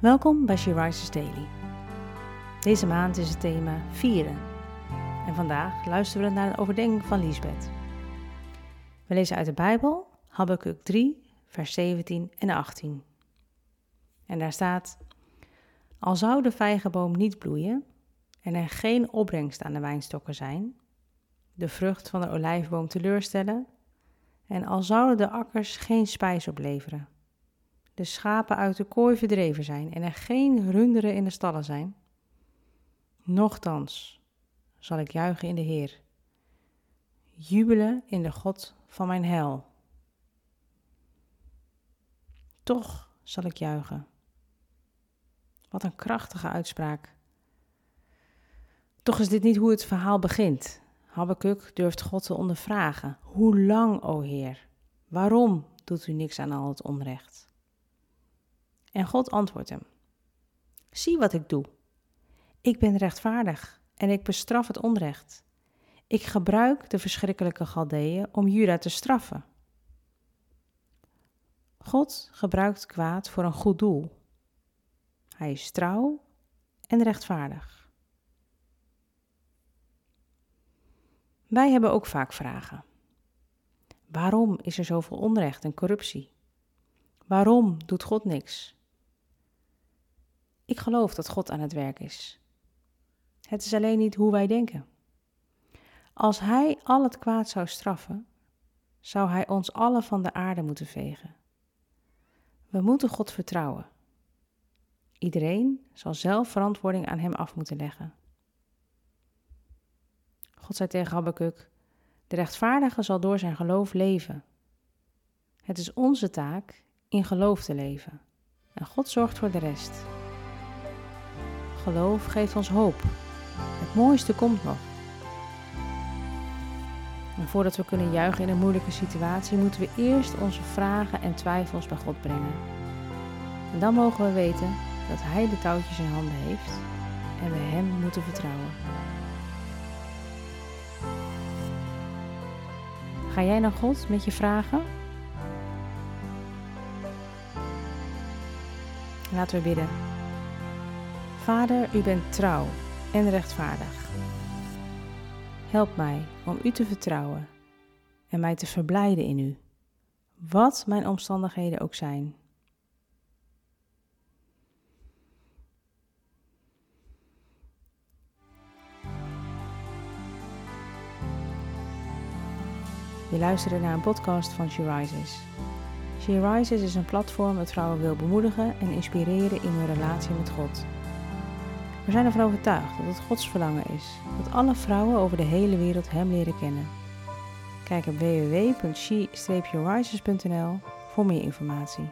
Welkom bij She Daily. Deze maand is het thema vieren. En vandaag luisteren we naar een overdenking van Liesbeth. We lezen uit de Bijbel, Habakkuk 3, vers 17 en 18. En daar staat: Al zou de vijgenboom niet bloeien en er geen opbrengst aan de wijnstokken zijn, de vrucht van de olijfboom teleurstellen, en al zouden de akkers geen spijs opleveren de schapen uit de kooi verdreven zijn en er geen runderen in de stallen zijn, nochtans zal ik juichen in de Heer, jubelen in de God van mijn hel. Toch zal ik juichen. Wat een krachtige uitspraak. Toch is dit niet hoe het verhaal begint. Habakkuk durft God te ondervragen. Hoe lang, o Heer? Waarom doet u niks aan al het onrecht? En God antwoordt hem: Zie wat ik doe. Ik ben rechtvaardig en ik bestraf het onrecht. Ik gebruik de verschrikkelijke Galdeeën om Juda te straffen. God gebruikt kwaad voor een goed doel. Hij is trouw en rechtvaardig. Wij hebben ook vaak vragen. Waarom is er zoveel onrecht en corruptie? Waarom doet God niks? Ik geloof dat God aan het werk is. Het is alleen niet hoe wij denken. Als Hij al het kwaad zou straffen, zou Hij ons allen van de aarde moeten vegen. We moeten God vertrouwen. Iedereen zal zelf verantwoording aan Hem af moeten leggen. God zei tegen Habakkuk, de rechtvaardige zal door zijn geloof leven. Het is onze taak in geloof te leven en God zorgt voor de rest geloof geeft ons hoop. Het mooiste komt nog. Voordat we kunnen juichen in een moeilijke situatie, moeten we eerst onze vragen en twijfels bij God brengen. En dan mogen we weten dat Hij de touwtjes in handen heeft en we Hem moeten vertrouwen. Ga jij naar God met je vragen? Laten we bidden. Vader, u bent trouw en rechtvaardig. Help mij om u te vertrouwen en mij te verblijden in u, wat mijn omstandigheden ook zijn. Je luisterde naar een podcast van She Rises. She Rises is een platform dat vrouwen wil bemoedigen en inspireren in hun relatie met God. We zijn ervan overtuigd dat het Gods verlangen is dat alle vrouwen over de hele wereld Hem leren kennen. Kijk op www.she-rises.nl voor meer informatie.